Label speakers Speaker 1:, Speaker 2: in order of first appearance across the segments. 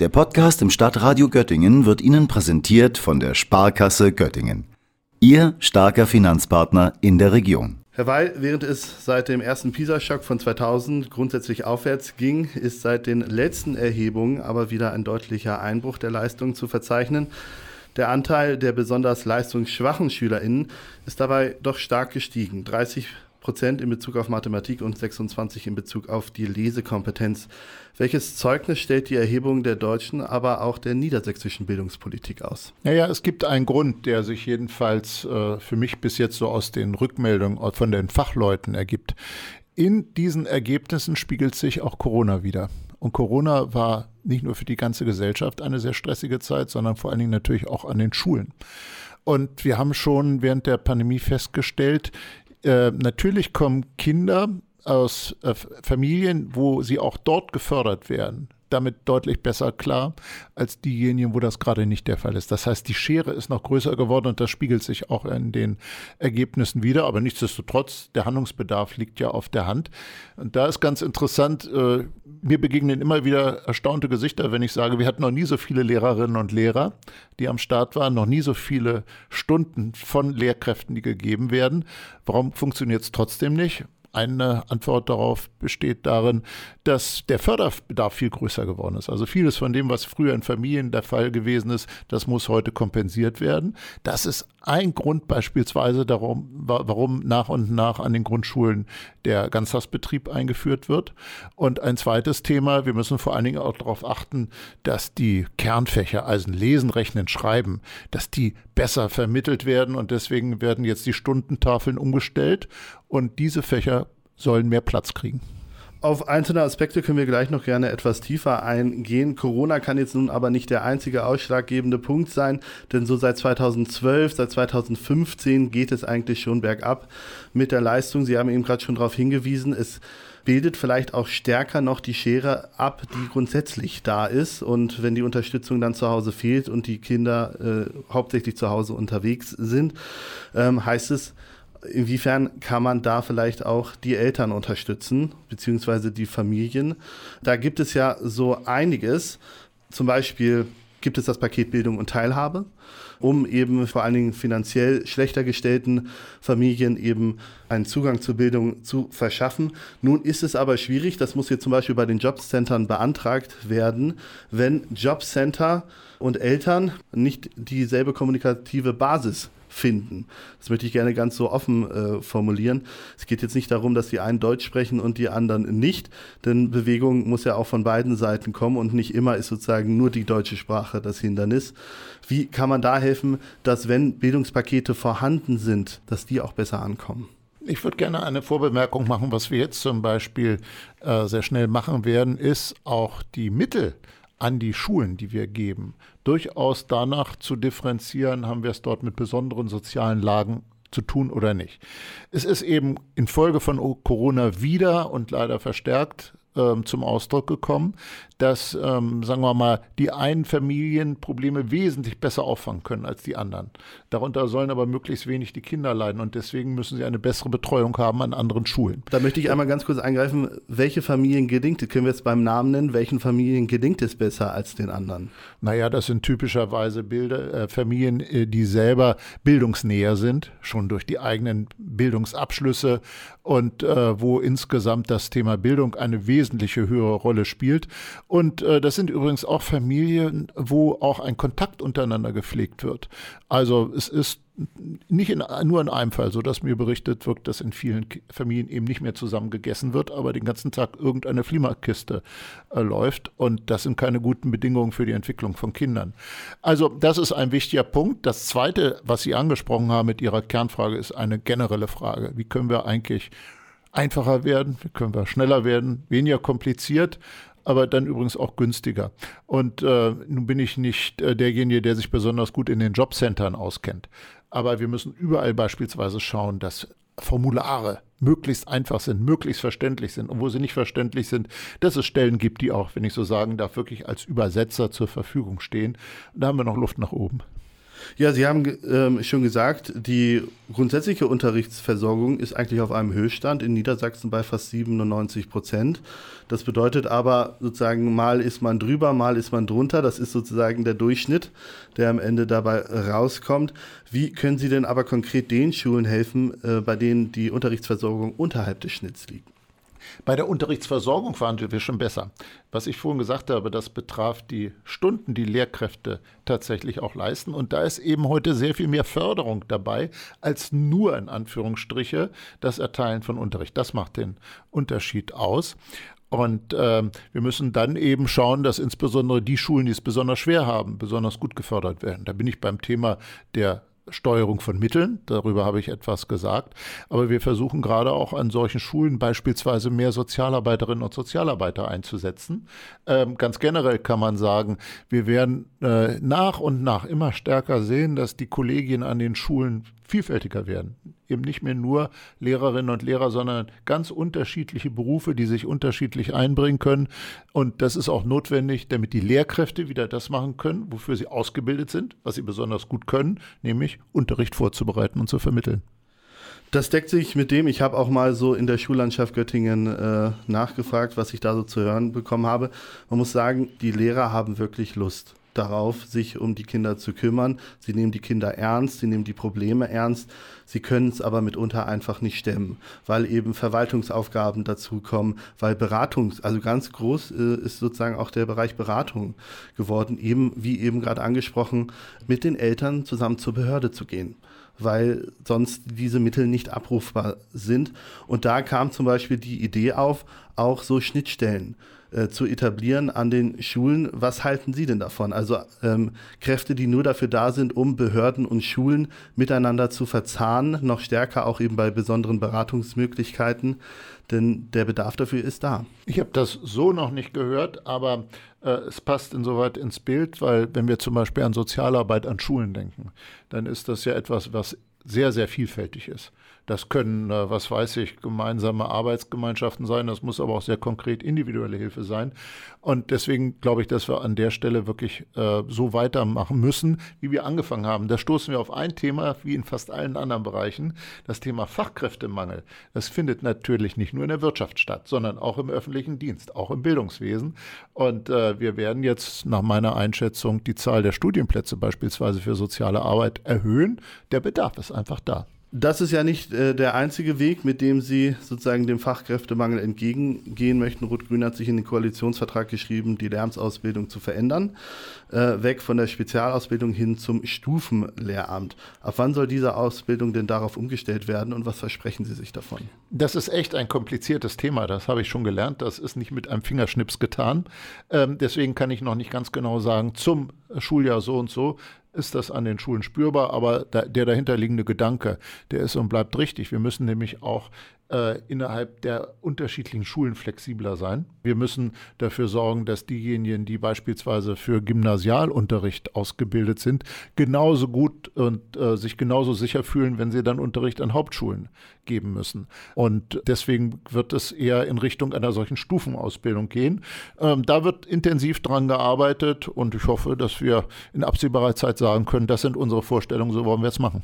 Speaker 1: Der Podcast im Stadtradio Göttingen wird Ihnen präsentiert von der Sparkasse Göttingen. Ihr starker Finanzpartner in der Region.
Speaker 2: Herr Weil, während es seit dem ersten PISA-Schock von 2000 grundsätzlich aufwärts ging, ist seit den letzten Erhebungen aber wieder ein deutlicher Einbruch der Leistungen zu verzeichnen. Der Anteil der besonders leistungsschwachen SchülerInnen ist dabei doch stark gestiegen. 30 Prozent in Bezug auf Mathematik und 26 in Bezug auf die Lesekompetenz. Welches Zeugnis stellt die Erhebung der deutschen, aber auch der niedersächsischen Bildungspolitik aus?
Speaker 3: Naja, es gibt einen Grund, der sich jedenfalls äh, für mich bis jetzt so aus den Rückmeldungen von den Fachleuten ergibt. In diesen Ergebnissen spiegelt sich auch Corona wieder. Und Corona war nicht nur für die ganze Gesellschaft eine sehr stressige Zeit, sondern vor allen Dingen natürlich auch an den Schulen. Und wir haben schon während der Pandemie festgestellt, äh, natürlich kommen Kinder aus äh, Familien, wo sie auch dort gefördert werden damit deutlich besser klar als diejenigen, wo das gerade nicht der Fall ist. Das heißt, die Schere ist noch größer geworden und das spiegelt sich auch in den Ergebnissen wieder. Aber nichtsdestotrotz, der Handlungsbedarf liegt ja auf der Hand. Und da ist ganz interessant, äh, mir begegnen immer wieder erstaunte Gesichter, wenn ich sage, wir hatten noch nie so viele Lehrerinnen und Lehrer, die am Start waren, noch nie so viele Stunden von Lehrkräften, die gegeben werden. Warum funktioniert es trotzdem nicht? Eine Antwort darauf besteht darin, dass der Förderbedarf viel größer geworden ist. Also vieles von dem, was früher in Familien der Fall gewesen ist, das muss heute kompensiert werden. Das ist ein Grund beispielsweise darum, warum nach und nach an den Grundschulen der Ganztagsbetrieb eingeführt wird. Und ein zweites Thema, wir müssen vor allen Dingen auch darauf achten, dass die Kernfächer, also Lesen, Rechnen, Schreiben, dass die besser vermittelt werden und deswegen werden jetzt die Stundentafeln umgestellt und diese Fächer sollen mehr Platz kriegen.
Speaker 2: Auf einzelne Aspekte können wir gleich noch gerne etwas tiefer eingehen. Corona kann jetzt nun aber nicht der einzige ausschlaggebende Punkt sein, denn so seit 2012, seit 2015 geht es eigentlich schon bergab mit der Leistung. Sie haben eben gerade schon darauf hingewiesen, es bildet vielleicht auch stärker noch die Schere ab, die grundsätzlich da ist. Und wenn die Unterstützung dann zu Hause fehlt und die Kinder äh, hauptsächlich zu Hause unterwegs sind, ähm, heißt es, inwiefern kann man da vielleicht auch die Eltern unterstützen, beziehungsweise die Familien? Da gibt es ja so einiges. Zum Beispiel gibt es das Paket Bildung und Teilhabe, um eben vor allen Dingen finanziell schlechter gestellten Familien eben einen Zugang zur Bildung zu verschaffen. Nun ist es aber schwierig, das muss jetzt zum Beispiel bei den Jobcentern beantragt werden, wenn Jobcenter und Eltern nicht dieselbe kommunikative Basis finden. Das möchte ich gerne ganz so offen äh, formulieren. Es geht jetzt nicht darum, dass die einen Deutsch sprechen und die anderen nicht, denn Bewegung muss ja auch von beiden Seiten kommen und nicht immer ist sozusagen nur die deutsche Sprache das Hindernis. Wie kann man da helfen, dass wenn Bildungspakete vorhanden sind, dass die auch besser ankommen?
Speaker 3: Ich würde gerne eine Vorbemerkung machen. Was wir jetzt zum Beispiel äh, sehr schnell machen werden, ist auch die Mittel an die Schulen, die wir geben, durchaus danach zu differenzieren, haben wir es dort mit besonderen sozialen Lagen zu tun oder nicht. Es ist eben infolge von Corona wieder und leider verstärkt ähm, zum Ausdruck gekommen, dass, ähm, sagen wir mal, die einen Familien Probleme wesentlich besser auffangen können als die anderen. Darunter sollen aber möglichst wenig die Kinder leiden und deswegen müssen sie eine bessere Betreuung haben an anderen Schulen.
Speaker 2: Da möchte ich einmal ganz kurz eingreifen, welche Familien gelingt es? Können wir jetzt beim Namen nennen, welchen Familien gelingt es besser als den anderen?
Speaker 3: Naja, das sind typischerweise Bilder, äh, Familien, äh, die selber bildungsnäher sind, schon durch die eigenen Bildungsabschlüsse und äh, wo insgesamt das Thema Bildung eine wesentliche höhere Rolle spielt. Und äh, das sind übrigens auch Familien, wo auch ein Kontakt untereinander gepflegt wird. Also es ist nicht in, nur in einem Fall so, dass mir berichtet wird, dass in vielen Familien eben nicht mehr zusammen gegessen wird, aber den ganzen Tag irgendeine Flimakiste äh, läuft. Und das sind keine guten Bedingungen für die Entwicklung von Kindern. Also das ist ein wichtiger Punkt. Das Zweite, was Sie angesprochen haben mit Ihrer Kernfrage, ist eine generelle Frage. Wie können wir eigentlich einfacher werden? Können wir schneller werden? Weniger kompliziert? aber dann übrigens auch günstiger. Und äh, nun bin ich nicht äh, derjenige, der sich besonders gut in den Jobcentern auskennt. Aber wir müssen überall beispielsweise schauen, dass Formulare möglichst einfach sind, möglichst verständlich sind. Und wo sie nicht verständlich sind, dass es Stellen gibt, die auch, wenn ich so sagen darf, wirklich als Übersetzer zur Verfügung stehen. Da haben wir noch Luft nach oben.
Speaker 2: Ja, Sie haben ähm, schon gesagt, die grundsätzliche Unterrichtsversorgung ist eigentlich auf einem Höchststand in Niedersachsen bei fast 97 Prozent. Das bedeutet aber sozusagen, mal ist man drüber, mal ist man drunter. Das ist sozusagen der Durchschnitt, der am Ende dabei rauskommt. Wie können Sie denn aber konkret den Schulen helfen, äh, bei denen die Unterrichtsversorgung unterhalb des Schnitts liegt?
Speaker 3: Bei der Unterrichtsversorgung verhandeln wir schon besser. Was ich vorhin gesagt habe, das betraf die Stunden, die Lehrkräfte tatsächlich auch leisten. Und da ist eben heute sehr viel mehr Förderung dabei, als nur in Anführungsstriche das Erteilen von Unterricht. Das macht den Unterschied aus. Und äh, wir müssen dann eben schauen, dass insbesondere die Schulen, die es besonders schwer haben, besonders gut gefördert werden. Da bin ich beim Thema der Steuerung von Mitteln, darüber habe ich etwas gesagt. Aber wir versuchen gerade auch an solchen Schulen beispielsweise mehr Sozialarbeiterinnen und Sozialarbeiter einzusetzen. Ähm, ganz generell kann man sagen, wir werden äh, nach und nach immer stärker sehen, dass die Kollegien an den Schulen vielfältiger werden. Eben nicht mehr nur Lehrerinnen und Lehrer, sondern ganz unterschiedliche Berufe, die sich unterschiedlich einbringen können. Und das ist auch notwendig, damit die Lehrkräfte wieder das machen können, wofür sie ausgebildet sind, was sie besonders gut können, nämlich Unterricht vorzubereiten und zu vermitteln.
Speaker 2: Das deckt sich mit dem, ich habe auch mal so in der Schullandschaft Göttingen äh, nachgefragt, was ich da so zu hören bekommen habe. Man muss sagen, die Lehrer haben wirklich Lust darauf, sich um die Kinder zu kümmern. Sie nehmen die Kinder ernst, sie nehmen die Probleme ernst. Sie können es aber mitunter einfach nicht stemmen, weil eben Verwaltungsaufgaben dazukommen, weil Beratungs-, also ganz groß äh, ist sozusagen auch der Bereich Beratung geworden, eben, wie eben gerade angesprochen, mit den Eltern zusammen zur Behörde zu gehen weil sonst diese Mittel nicht abrufbar sind. Und da kam zum Beispiel die Idee auf, auch so Schnittstellen äh, zu etablieren an den Schulen. Was halten Sie denn davon? Also ähm, Kräfte, die nur dafür da sind, um Behörden und Schulen miteinander zu verzahnen, noch stärker auch eben bei besonderen Beratungsmöglichkeiten, denn der Bedarf dafür ist da.
Speaker 3: Ich habe das so noch nicht gehört, aber es passt insoweit ins Bild, weil wenn wir zum Beispiel an Sozialarbeit an Schulen denken, dann ist das ja etwas, was sehr, sehr vielfältig ist. Das können, äh, was weiß ich, gemeinsame Arbeitsgemeinschaften sein. Das muss aber auch sehr konkret individuelle Hilfe sein. Und deswegen glaube ich, dass wir an der Stelle wirklich äh, so weitermachen müssen, wie wir angefangen haben. Da stoßen wir auf ein Thema, wie in fast allen anderen Bereichen, das Thema Fachkräftemangel. Das findet natürlich nicht nur in der Wirtschaft statt, sondern auch im öffentlichen Dienst, auch im Bildungswesen. Und äh, wir werden jetzt nach meiner Einschätzung die Zahl der Studienplätze beispielsweise für soziale Arbeit erhöhen. Der Bedarf ist einfach da.
Speaker 2: Das ist ja nicht äh, der einzige Weg, mit dem Sie sozusagen dem Fachkräftemangel entgegengehen möchten. Rot-Grün hat sich in den Koalitionsvertrag geschrieben, die Lärmsausbildung zu verändern, äh, weg von der Spezialausbildung hin zum Stufenlehramt. Ab wann soll diese Ausbildung denn darauf umgestellt werden und was versprechen Sie sich davon?
Speaker 3: Das ist echt ein kompliziertes Thema, das habe ich schon gelernt. Das ist nicht mit einem Fingerschnips getan. Ähm, deswegen kann ich noch nicht ganz genau sagen, zum Schuljahr so und so ist das an den Schulen spürbar, aber der dahinterliegende Gedanke, der ist und bleibt richtig. Wir müssen nämlich auch äh, innerhalb der unterschiedlichen Schulen flexibler sein. Wir müssen dafür sorgen, dass diejenigen, die beispielsweise für Gymnasialunterricht ausgebildet sind, genauso gut und äh, sich genauso sicher fühlen, wenn sie dann Unterricht an Hauptschulen geben müssen. Und deswegen wird es eher in Richtung einer solchen Stufenausbildung gehen. Ähm, da wird intensiv dran gearbeitet und ich hoffe, dass wir in absehbarer Zeit sagen können, das sind unsere Vorstellungen, so wollen wir es machen.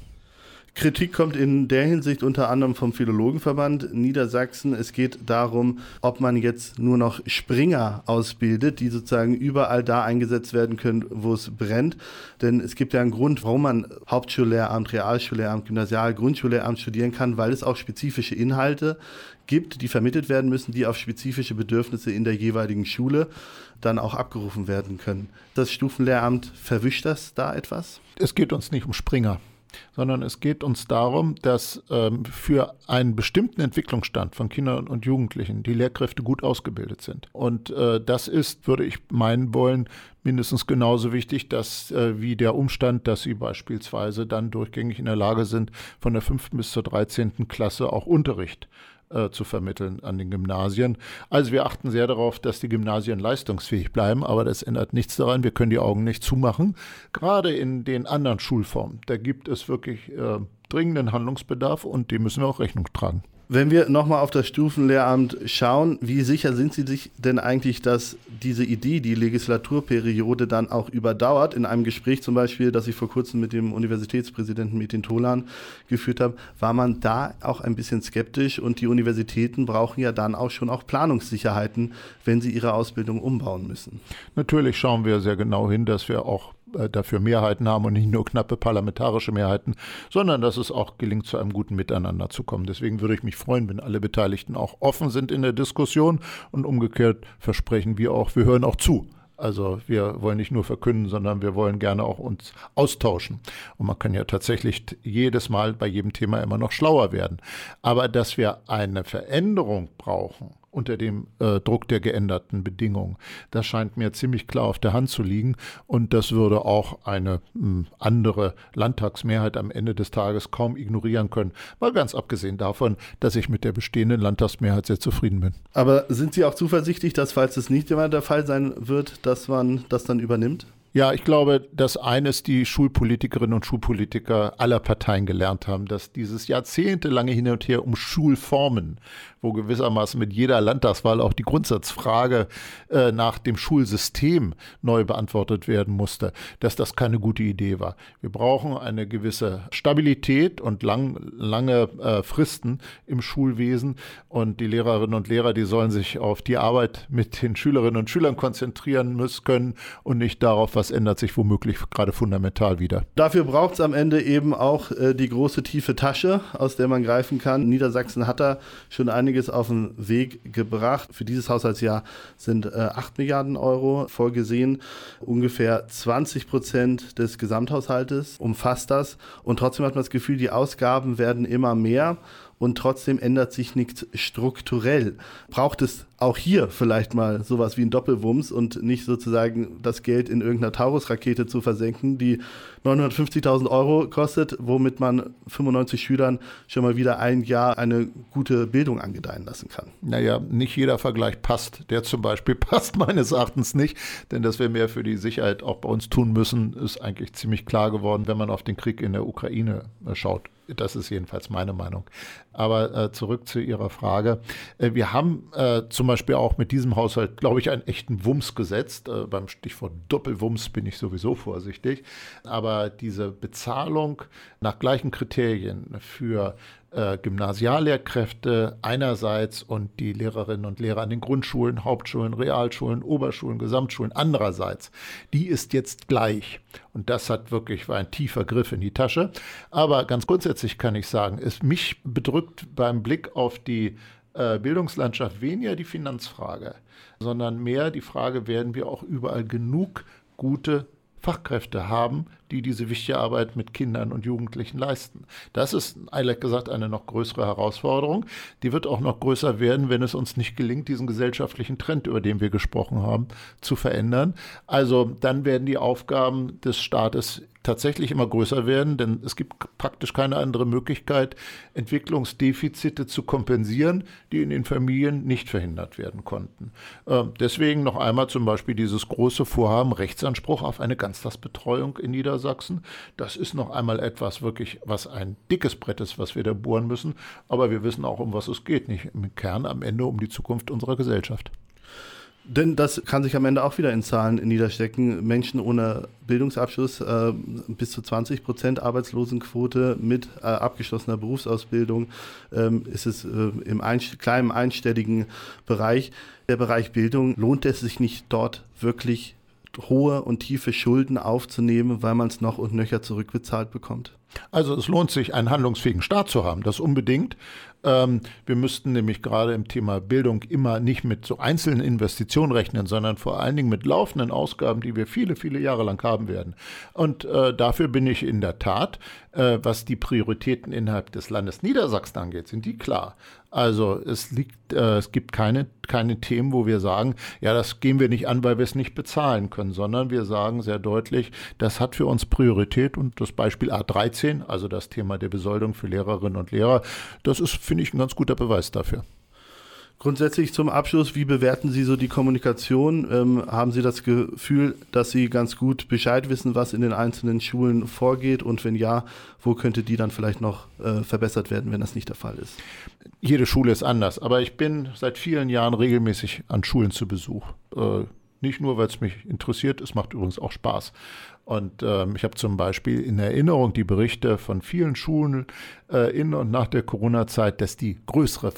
Speaker 2: Kritik kommt in der Hinsicht unter anderem vom Philologenverband Niedersachsen. Es geht darum, ob man jetzt nur noch Springer ausbildet, die sozusagen überall da eingesetzt werden können, wo es brennt. Denn es gibt ja einen Grund, warum man Hauptschullehramt, Realschullehramt, Gymnasial, Grundschullehramt studieren kann, weil es auch spezifische Inhalte gibt, die vermittelt werden müssen, die auf spezifische Bedürfnisse in der jeweiligen Schule dann auch abgerufen werden können. Das Stufenlehramt verwischt das da etwas?
Speaker 3: Es geht uns nicht um Springer sondern es geht uns darum, dass ähm, für einen bestimmten Entwicklungsstand von Kindern und Jugendlichen die Lehrkräfte gut ausgebildet sind. Und äh, das ist, würde ich meinen wollen, mindestens genauso wichtig, dass äh, wie der Umstand, dass sie beispielsweise dann durchgängig in der Lage sind, von der fünften bis zur dreizehnten Klasse auch Unterricht äh, zu vermitteln an den Gymnasien. Also wir achten sehr darauf, dass die Gymnasien leistungsfähig bleiben, aber das ändert nichts daran. Wir können die Augen nicht zumachen. Gerade in den anderen Schulformen, da gibt es wirklich äh, dringenden Handlungsbedarf und dem müssen wir auch Rechnung tragen.
Speaker 2: Wenn wir nochmal auf das Stufenlehramt schauen, wie sicher sind Sie sich denn eigentlich, dass diese Idee, die Legislaturperiode dann auch überdauert? In einem Gespräch zum Beispiel, das ich vor kurzem mit dem Universitätspräsidenten Metin Tolan geführt habe, war man da auch ein bisschen skeptisch und die Universitäten brauchen ja dann auch schon auch Planungssicherheiten, wenn sie ihre Ausbildung umbauen müssen.
Speaker 3: Natürlich schauen wir sehr genau hin, dass wir auch dafür Mehrheiten haben und nicht nur knappe parlamentarische Mehrheiten, sondern dass es auch gelingt, zu einem guten Miteinander zu kommen. Deswegen würde ich mich freuen, wenn alle Beteiligten auch offen sind in der Diskussion und umgekehrt versprechen wir auch, wir hören auch zu. Also wir wollen nicht nur verkünden, sondern wir wollen gerne auch uns austauschen. Und man kann ja tatsächlich jedes Mal bei jedem Thema immer noch schlauer werden. Aber dass wir eine Veränderung brauchen, unter dem äh, Druck der geänderten Bedingungen. Das scheint mir ziemlich klar auf der Hand zu liegen und das würde auch eine mh, hm, andere Landtagsmehrheit am Ende des Tages kaum ignorieren können. Mal ganz abgesehen davon, dass ich mit der bestehenden Landtagsmehrheit sehr zufrieden bin.
Speaker 2: Aber sind Sie auch zuversichtlich, dass falls es nicht immer der Fall sein wird, dass man das dann übernimmt?
Speaker 3: Ja, ich glaube, dass eines die Schulpolitikerinnen und Schulpolitiker aller Parteien gelernt haben, dass dieses jahrzehntelange Hin und Her um Schulformen, wo gewissermaßen mit jeder Landtagswahl auch die Grundsatzfrage äh, nach dem Schulsystem neu beantwortet werden musste, dass das keine gute Idee war. Wir brauchen eine gewisse Stabilität und lang, lange äh, Fristen im Schulwesen und die Lehrerinnen und Lehrer, die sollen sich auf die Arbeit mit den Schülerinnen und Schülern konzentrieren müssen können und nicht darauf, was ändert sich womöglich gerade fundamental wieder.
Speaker 2: Dafür braucht es am Ende eben auch äh, die große tiefe Tasche, aus der man greifen kann. Niedersachsen hat da schon einiges auf den Weg gebracht. Für dieses Haushaltsjahr sind äh, 8 Milliarden Euro vorgesehen. Ungefähr 20 Prozent des Gesamthaushaltes umfasst das. Und trotzdem hat man das Gefühl, die Ausgaben werden immer mehr und trotzdem ändert sich nichts strukturell. Braucht es auch hier vielleicht mal sowas wie ein Doppelwumms und nicht sozusagen das Geld in irgendeiner Taurus-Rakete zu versenken, die 950.000 Euro kostet, womit man 95 Schülern schon mal wieder ein Jahr eine gute Bildung angedeihen lassen kann.
Speaker 3: Naja, nicht jeder Vergleich passt. Der zum Beispiel passt meines Erachtens nicht, denn dass wir mehr für die Sicherheit auch bei uns tun müssen, ist eigentlich ziemlich klar geworden, wenn man auf den Krieg in der Ukraine äh, schaut. Das ist jedenfalls meine Meinung. Aber äh, zurück zu Ihrer Frage. Äh, wir haben äh, zum Beispiel auch mit diesem Haushalt, glaube ich, einen echten Wumms gesetzt. Äh, beim Stichwort Doppelwumms bin ich sowieso vorsichtig. Aber diese Bezahlung nach gleichen Kriterien für äh, Gymnasiallehrkräfte einerseits und die Lehrerinnen und Lehrer an den Grundschulen, Hauptschulen, Realschulen, Oberschulen, Gesamtschulen andererseits, die ist jetzt gleich. Und das hat wirklich war ein tiefer Griff in die Tasche. Aber ganz grundsätzlich kann ich sagen, es mich bedrückt beim Blick auf die äh, Bildungslandschaft weniger die Finanzfrage, sondern mehr die Frage, werden wir auch überall genug gute Fachkräfte haben, die diese wichtige Arbeit mit Kindern und Jugendlichen leisten. Das ist, ehrlich gesagt, eine noch größere Herausforderung. Die wird auch noch größer werden, wenn es uns nicht gelingt, diesen gesellschaftlichen Trend, über den wir gesprochen haben, zu verändern. Also dann werden die Aufgaben des Staates tatsächlich immer größer werden, denn es gibt praktisch keine andere Möglichkeit, Entwicklungsdefizite zu kompensieren, die in den Familien nicht verhindert werden konnten. Ähm, deswegen noch einmal zum Beispiel dieses große Vorhaben Rechtsanspruch auf eine Ganztagsbetreuung in Niedersachsen Niedersachsen. Das ist noch einmal etwas wirklich, was ein dickes Brett ist, was wir da bohren müssen. Aber wir wissen auch, um was es geht. Nicht im Kern am Ende um die Zukunft unserer Gesellschaft.
Speaker 2: Denn das kann sich am Ende auch wieder in Zahlen niederstecken. Menschen ohne Bildungsabschluss, äh, bis zu 20 Prozent Arbeitslosenquote mit äh, abgeschlossener Berufsausbildung ähm, ist es äh, im ein, kleinen einstelligen Bereich. Der Bereich Bildung lohnt es sich nicht dort wirklich hohe und tiefe Schulden aufzunehmen, weil man es noch und nöcher zurückbezahlt bekommt?
Speaker 3: Also es lohnt sich, einen handlungsfähigen Staat zu haben, das unbedingt. Ähm, wir müssten nämlich gerade im Thema Bildung immer nicht mit so einzelnen Investitionen rechnen, sondern vor allen Dingen mit laufenden Ausgaben, die wir viele, viele Jahre lang haben werden. Und äh, dafür bin ich in der Tat, äh, was die Prioritäten innerhalb des Landes Niedersachsen angeht, sind die klar. Also es liegt, äh, es gibt keine, keine Themen, wo wir sagen, ja, das gehen wir nicht an, weil wir es nicht bezahlen können, sondern wir sagen sehr deutlich, das hat für uns Priorität und das Beispiel A13, also das Thema der Besoldung für Lehrerinnen und Lehrer, das ist finde ich, ein ganz guter Beweis dafür.
Speaker 2: Grundsätzlich zum Abschluss, wie bewerten Sie so die Kommunikation? Ähm, haben Sie das Gefühl, dass Sie ganz gut Bescheid wissen, was in den einzelnen Schulen vorgeht? Und wenn ja, wo könnte die dann vielleicht noch äh, verbessert werden, wenn das nicht der Fall ist?
Speaker 3: jede Schule ist anders, aber ich bin seit vielen Jahren regelmäßig an Schulen zu Besuch. Äh, nicht nur, weil es mich interessiert, es macht übrigens auch Spaß. Und ähm, ich habe zum Beispiel in Erinnerung die Berichte von vielen Schulen äh, in und nach der Corona-Zeit, dass die größere,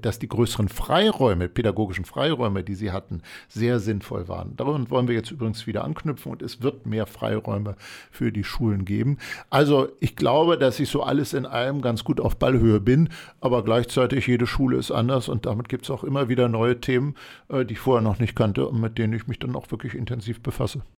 Speaker 3: dass die größeren Freiräume, pädagogischen Freiräume, die sie hatten, sehr sinnvoll waren. Daran wollen wir jetzt übrigens wieder anknüpfen und es wird mehr Freiräume für die Schulen geben. Also ich glaube, dass ich so alles in allem ganz gut auf Ballhöhe bin, aber gleichzeitig jede Schule ist anders und damit gibt es auch immer wieder neue Themen, äh, die ich vorher noch nicht kannte und mit denen ich mich dann auch wirklich intensiv befasse.